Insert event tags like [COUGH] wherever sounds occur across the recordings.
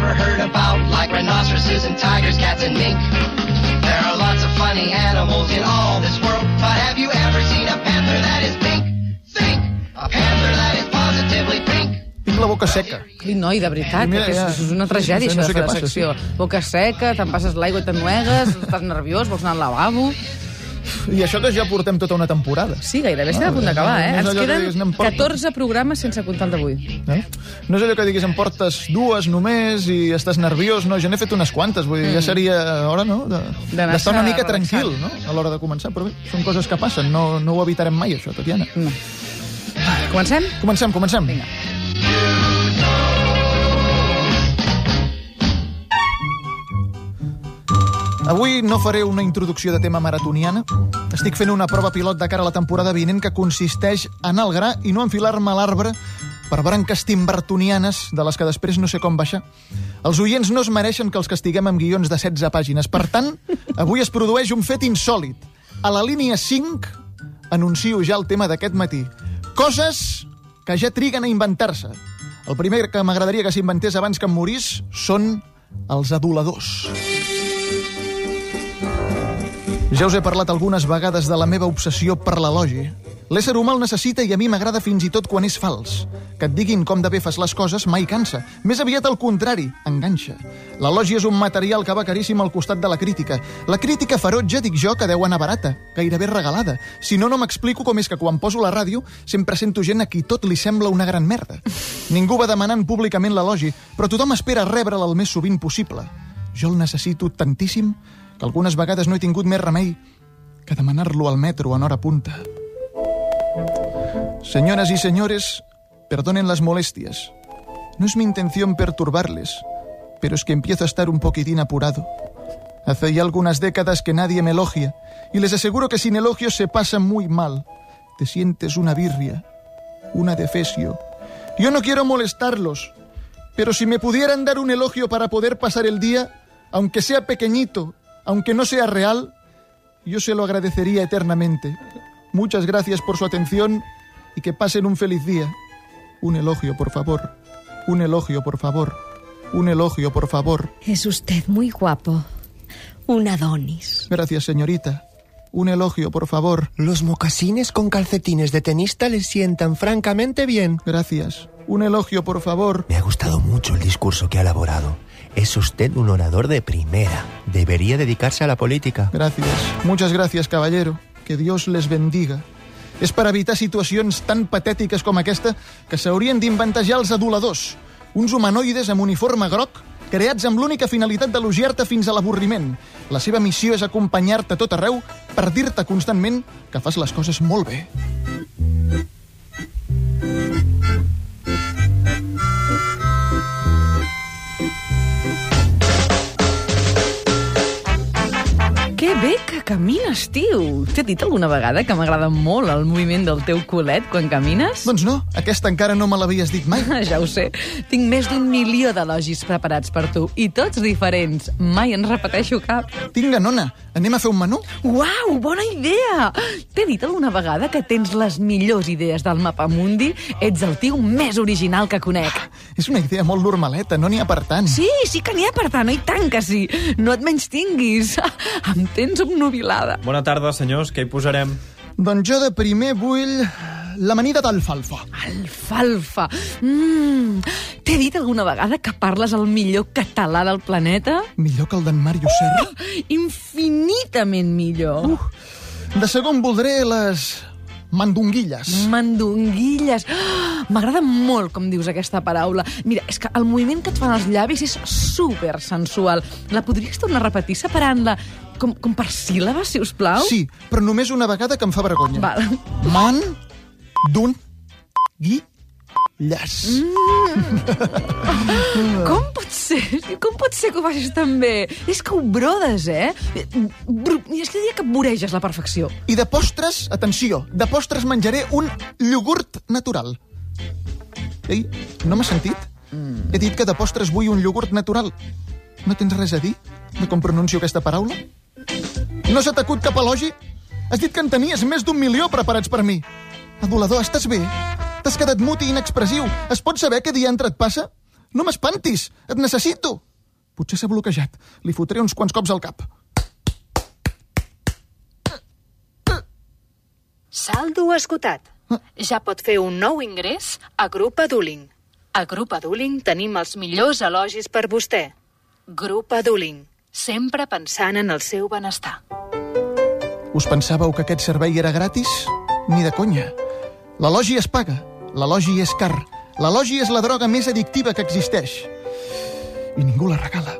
ever heard about, like rhinoceroses and tigers, cats and mink. There are lots of funny animals in all this world, but have you ever seen a panther that is pink? Think! A panther that is positively pink. Tinc la boca seca. Ai, noi, de veritat, Mira, que és, ja- és una tragèdia, no sé això de fer la passa, secció. Boca seca, te'n passes l'aigua i t'ennuegues, estàs nerviós, vols anar al lavabo... I això que ja portem tota una temporada. Sí, gairebé estem a punt d'acabar, eh? no Ens allò que queden diguis, anem poc. 14 programes sense comptar el d'avui. Eh? No és allò que diguis, em portes dues només i estàs nerviós. No, jo n'he fet unes quantes. Vull dir, ja seria hora, no?, de- d'estar una mica relaxant. tranquil, no?, a l'hora de començar. Però bé, són coses que passen. No, no ho evitarem mai, això, Tatiana. No. Comencem? Comencem, comencem. Vinga. Avui no faré una introducció de tema maratoniana. Estic fent una prova pilot de cara a la temporada vinent que consisteix en al gra i no enfilar-me a l'arbre per branques timbertonianes de les que després no sé com baixar. Els oients no es mereixen que els castiguem amb guions de 16 pàgines. Per tant, avui es produeix un fet insòlid. A la línia 5 anuncio ja el tema d'aquest matí. Coses que ja triguen a inventar-se. El primer que m'agradaria que s'inventés abans que em morís són els aduladors. Ja us he parlat algunes vegades de la meva obsessió per l'elogi. L'ésser humà el necessita i a mi m'agrada fins i tot quan és fals. Que et diguin com de bé fas les coses mai cansa. Més aviat al contrari, enganxa. L'elogi és un material que va caríssim al costat de la crítica. La crítica ferotge, dic jo, que deu anar barata, gairebé regalada. Si no, no m'explico com és que quan poso la ràdio sempre sento gent a qui tot li sembla una gran merda. Ningú va demanant públicament l'elogi, però tothom espera rebre'l el més sovint possible. Jo el necessito tantíssim que algunes vegades no he tingut més remei que demanar-lo al metro en hora punta. Señoras y señores, perdonen las molestias. No es mi intención perturbarles, pero es que empiezo a estar un poquitín apurado. Hace ya algunas décadas que nadie me elogia, y les aseguro que sin elogios se pasa muy mal. Te sientes una birria, una defesio. Yo no quiero molestarlos, pero si me pudieran dar un elogio para poder pasar el día, aunque sea pequeñito, aunque no sea real, yo se lo agradecería eternamente. Muchas gracias por su atención y que pasen un feliz día. Un elogio, por favor. Un elogio, por favor. Un elogio, por favor. Es usted muy guapo. Un Adonis. Gracias, señorita. Un elogio, por favor. Los mocasines con calcetines de tenista le sientan francamente bien. Gracias. Un elogio, por favor. Me ha gustado mucho el discurso que ha elaborado. Es usted un orador de primera. Debería dedicarse a la política. Gracias. Muchas gracias, caballero. Que Dios les bendiga. És per evitar situacions tan patètiques com aquesta que s'haurien d'inventar ja els aduladors. Uns humanoides amb uniforme groc creats amb l'única finalitat d'elogiar-te fins a l'avorriment. La seva missió és acompanyar-te tot arreu per dir-te constantment que fas les coses molt bé. Que bé que camines, tio. T'he dit alguna vegada que m'agrada molt el moviment del teu culet quan camines? Doncs no, aquesta encara no me l'havies dit mai. [LAUGHS] Ja ho sé. Tinc més d'un milió d'elogis preparats per tu, i tots diferents. Mai en repeteixo cap. Tinga, nona, anem a fer un menú? Uau, bona idea! T'he dit alguna vegada que tens les millors idees del Mapamundi? Ets el tio més original que conec. És una idea molt normaleta, no n'hi ha per tant. Sí, sí que n'hi ha per tant, i tant que sí. No et menys tinguis. [LAUGHS] Em tens obnubilada. Bona tarda, senyors. Què hi posarem? Doncs jo de primer vull l'amanida d'alfalfa. Alfalfa. Mm. T'he dit alguna vegada que parles el millor català del planeta? Millor que el d'en Mario Serra? Infinitament millor. De segon voldré les mandonguilles. Mandonguilles. Ah, M'agrada molt com dius aquesta paraula. Mira, és que el moviment que et fan els llavis és super sensual. La podries tornar a repetir separant-la com, com per síl·labes, si us plau? Sí, però només una vegada que em fa vergonya. Val. Man, d'un, gui, llas. Com pot ser? Com pot ser que ho facis tan bé? És que ho brodes, eh? Bru- És que diria que voreges la perfecció. I de postres, atenció, de postres menjaré un iogurt natural. Ei, no m'has sentit? He dit que de postres vull un iogurt natural. No tens res a dir de com pronuncio aquesta paraula? No se t'acut cap elogi? Has dit que en tenies més d'un milió preparats per mi. Adulador, estàs bé? T'has quedat mut i inexpressiu. Es pot saber què diantre et passa? No m'espantis! Et necessito! Potser s'ha bloquejat. Li fotré uns quants cops al cap. Saldo esgotat. Ja pot fer un nou ingrés a Grup Aduling. A Grup Aduling tenim els millors elogis per vostè. Grup Aduling. Sempre pensant en el seu benestar. Us pensàveu que aquest servei era gratis? Ni de conya. L'elogi es paga. L'elogi és car. L'elogi és la droga més addictiva que existeix. I ningú la regala.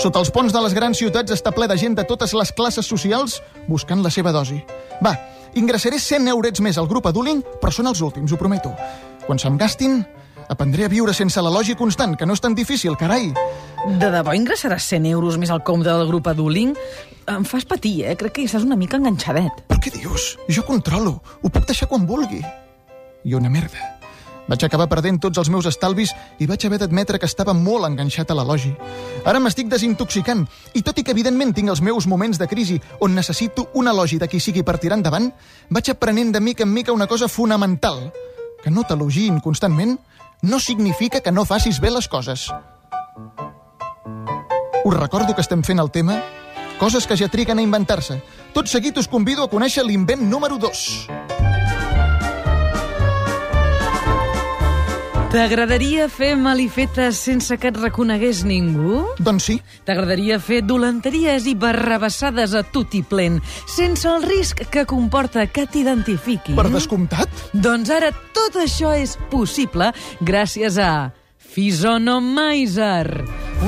Sota els ponts de les grans ciutats està ple de gent de totes les classes socials buscant la seva dosi. Va, ingressaré 100 eurets més al grup Aduling, però són els últims, ho prometo. Quan se'm gastin, aprendré a viure sense l'elogi constant, que no és tan difícil, carai. De debò ingressaràs 100 euros més al compte del grup Aduling? Em fas patir, eh? Crec que hi estàs una mica enganxadet. Però què dius? Jo controlo. Ho puc deixar quan vulgui. I una merda. Vaig acabar perdent tots els meus estalvis i vaig haver d'admetre que estava molt enganxat a l'elogi. Ara m'estic desintoxicant i tot i que evidentment tinc els meus moments de crisi on necessito un elogi de qui sigui per tirar endavant, vaig aprenent de mica en mica una cosa fonamental. Que no t'elogiïn constantment no significa que no facis bé les coses. Us recordo que estem fent el tema Coses que ja triguen a inventar-se. Tot seguit us convido a conèixer l'invent número 2. T'agradaria fer malifetes sense que et reconegués ningú? Doncs sí, T'agradaria fer dolenteries i barrabassades a tutiplén, sense el risc que comporta que t'identifiquin? per descomptat. Doncs ara tot això és possible gràcies a Fisonomizer.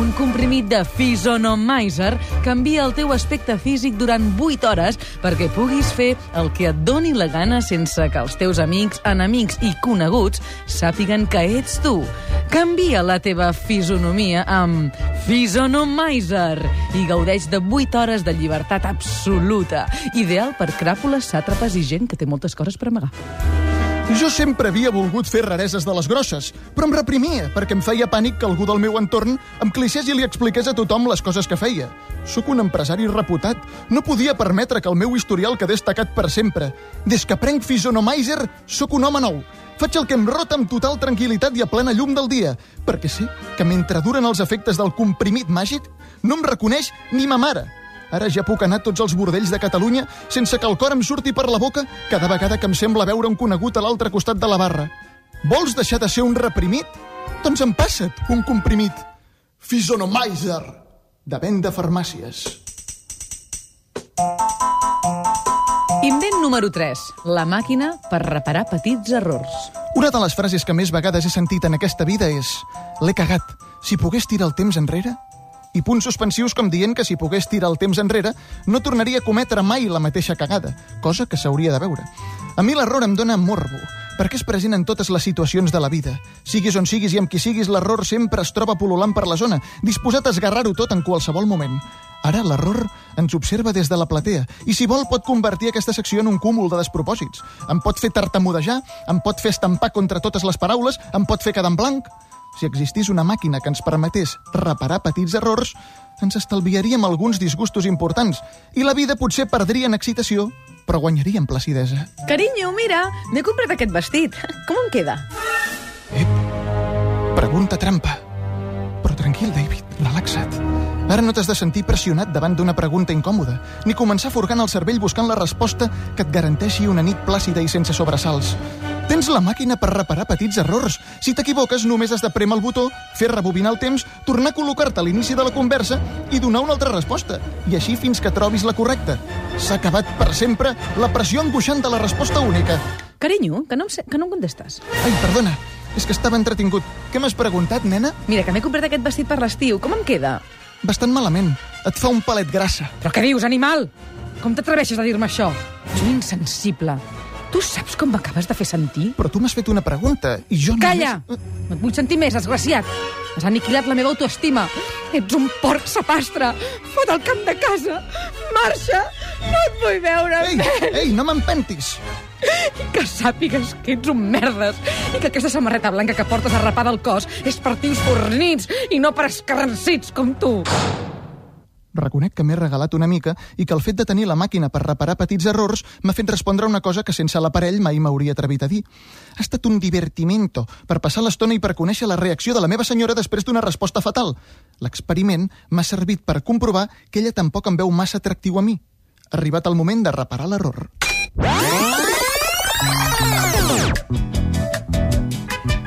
Un comprimit de Fisonomizer canvia el teu aspecte físic durant 8 hores perquè puguis fer el que et doni la gana sense que els teus amics, enemics i coneguts sàpiguen que ets tu. Canvia la teva fisonomia amb Fisonomizer i gaudeix de 8 hores de llibertat absoluta. Ideal per cràpules, sàtrapes i gent que té moltes coses per amagar. Jo sempre havia volgut fer rareses de les grosses, però em reprimia perquè em feia pànic que algú del meu entorn em clissés i li expliqués a tothom les coses que feia. Sóc un empresari reputat. No podia permetre que el meu historial quedés tacat per sempre. Des que prenc Fisonomizer, sóc un home nou. Faig el que em rota amb total tranquil·litat i a plena llum del dia, perquè sé que mentre duren els efectes del comprimit màgic, no em reconeix ni ma mare. Ara ja puc anar a tots els bordells de Catalunya sense que el cor em surti per la boca cada vegada que em sembla veure un conegut a l'altre costat de la barra. Vols deixar de ser un reprimit? Doncs em passa't un comprimit. Fisonomizer, de venda farmàcies. Invent número 3. La màquina per reparar petits errors. Una de les frases que més vegades he sentit en aquesta vida és «L'he cagat. Si pogués tirar el temps enrere...» I punts suspensius com dient que si pogués tirar el temps enrere no tornaria a cometre mai la mateixa cagada, cosa que s'hauria de veure. A mi l'error em dóna morbo, perquè és present en totes les situacions de la vida. Siguis on siguis i amb qui siguis, l'error sempre es troba pol·lulant per la zona, disposat a esgarrar-ho tot en qualsevol moment. Ara l'error ens observa des de la platea i si vol pot convertir aquesta secció en un cúmul de despropòsits. Em pot fer tartamudejar, em pot fer estampar contra totes les paraules, em pot fer quedar en blanc. Si existís una màquina que ens permetés reparar petits errors, ens estalviaríem alguns disgustos importants i la vida potser perdria en excitació, però guanyaria en placidesa. Carinyo, mira, m'he comprat aquest vestit. Com em queda? Pregunta trampa. Però tranquil, David, relaxa't. Ara no t'has de sentir pressionat davant d'una pregunta incòmoda, ni començar forcant el cervell buscant la resposta que et garanteixi una nit plàcida i sense sobresalts. Tens la màquina per reparar petits errors. Si t'equivoques, només has de prémer el botó, fer rebobinar el temps, tornar a col·locar-te a l'inici de la conversa i donar una altra resposta. I així fins que trobis la correcta. S'ha acabat per sempre la pressió angoixant de la resposta única. Carinyo, que no em, que no em contestes. Ai, perdona, és que estava entretingut. Què m'has preguntat, nena? Mira, que m'he comprat aquest vestit per l'estiu. Com em queda? Bastant malament. Et fa un palet grassa. Però què dius, animal? Com t'atreveixes a dir-me això? Ets un insensible. Tu saps com m'acabes de fer sentir? Però tu m'has fet una pregunta i jo Calla! només... No et vull sentir més, desgraciat. Has aniquilat la meva autoestima. Ets un porc sapastre. Fot el camp de casa. Marxa! No et vull veure Ei, més. ei, no m'empentis! I que sàpigues que ets un merdes i que aquesta samarreta blanca que portes arrapada al cos és per tios fornits i no per escarrancits com tu. Reconec que m'he regalat una mica i que el fet de tenir la màquina per reparar petits errors m'ha fet respondre una cosa que sense l'aparell mai m'hauria atrevit a dir. Ha estat un divertimento per passar l'estona i per conèixer la reacció de la meva senyora després d'una resposta fatal. L'experiment m'ha servit per comprovar que ella tampoc em veu massa atractiu a mi. Ha arribat el moment de reparar l'error.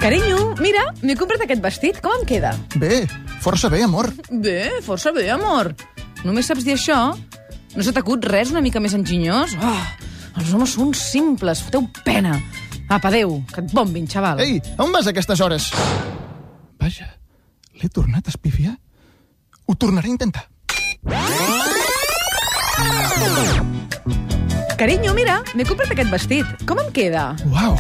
Carinyo, mira, m'he comprat aquest vestit. Com em queda? Bé, força bé, amor. Bé, força bé, amor. Només saps dir això? No se t'acut res una mica més enginyós? Oh, els homes són simples, foteu pena. Apa, adéu, que et bombin, xaval. Ei, on vas a aquestes hores? Vaja, l'he tornat a espifiar. Ho tornaré a intentar. Carinyo, mira, m'he comprat aquest vestit. Com em queda? Uau!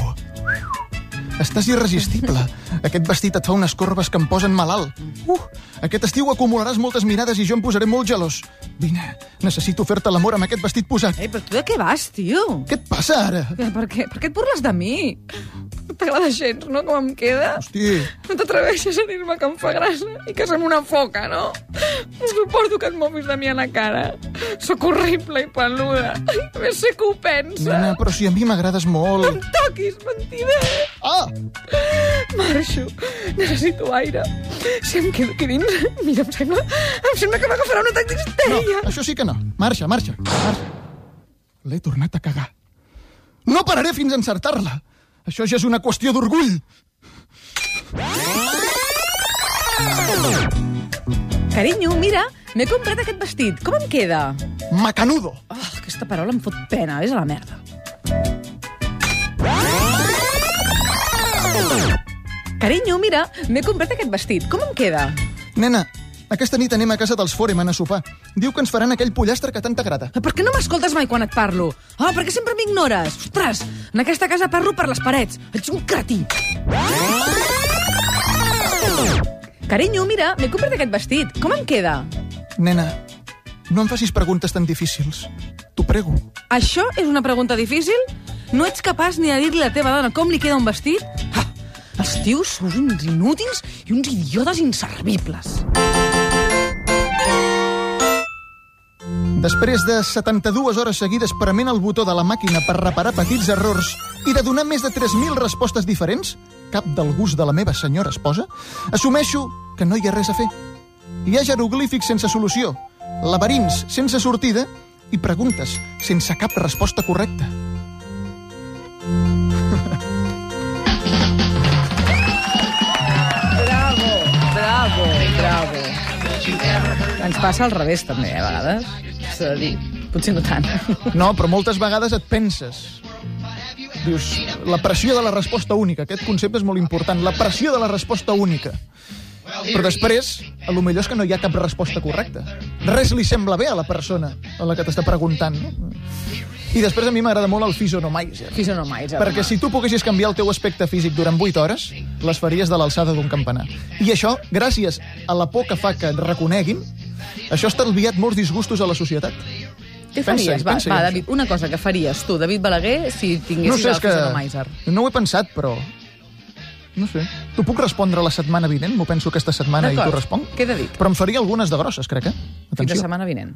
Estàs irresistible. Aquest vestit et fa unes corbes que em posen malalt. Uh, aquest estiu acumularàs moltes mirades i jo em posaré molt gelós. Vine, necessito fer-te l'amor amb aquest vestit posat. Ei, però tu de què vas, tio? Què et passa ara? Eh, Per què, per què et burles de mi? No t'agrada gens, no, com em queda? Hosti, No t'atreveixes a dir-me que em fa gràcia i que som una foca, no? No suporto que et moguis de mi a la cara. Sóc horrible i peluda. A més sé que ho pensa. nena, però si a mi m'agrades No molt. em toquis, mentider. Ah! Marxo. Necessito aire. Si em quedo aquí dins, mira, em sembla, em sembla que m'agafarà un atac No, d'histèria. això sí que no. Marxa, marxa, marxa. L'he tornat a cagar. No pararé fins a encertar-la. Això ja és una qüestió d'orgull. Carinyo, mira, m'he comprat aquest vestit. Com em queda? Macanudo. Oh, aquesta paraula em fot pena, és a la merda. Carinyo, mira, m'he comprat aquest vestit. Com em queda? Nena, aquesta nit anem a casa dels Foreman a sopar. Diu que ens faran aquell pollastre que tant t'agrada. Per què no m'escoltes mai quan et parlo? Ah, per què sempre m'ignores? Ostres, en aquesta casa parlo per les parets. Ets un cretí. Carinyo, mira, m'he comprat aquest vestit. Com em queda? Nena, no em facis preguntes tan difícils. T'ho prego. Això és una pregunta difícil? No ets capaç ni de dir-li a la teva dona com li queda un vestit? Ah, els tios sou uns inútils i uns idiotes inservibles. Després de 72 hores seguides prement el botó de la màquina per reparar petits errors i de donar més de 3.000 respostes diferents, cap del gust de la meva senyora esposa, assumeixo que no hi ha res a fer. Hi ha jeroglífics sense solució, laberints sense sortida i preguntes sense cap resposta correcta. Bravo, bravo, bravo. Ens passa al revés, també, a vegades. S'ha de dir. Potser no tant. No, però moltes vegades et penses. Dius, la pressió de la resposta única. Aquest concepte és molt important. La pressió de la resposta única. Però després, a lo millor és que no hi ha cap resposta correcta. Res li sembla bé a la persona a la que t'està preguntant. No? I després a mi m'agrada molt el Fisonomizer. Fisonomizer. Perquè si tu poguessis canviar el teu aspecte físic durant 8 hores, les faries de l'alçada d'un campanar. I això, gràcies a la por que fa que et reconeguin, això ha estalviat molts disgustos a la societat. Què faries? Va, pensa-hi va, David, una cosa que faries tu, David Balaguer, si No tinguessis sé, el. Fisonomizer. No ho he pensat, però... No sé. T'ho puc respondre la setmana vinent? M'ho penso aquesta setmana i t'ho responc? Queda dit. Però em faria algunes de grosses, crec, eh? Fins la Atenció. setmana vinent.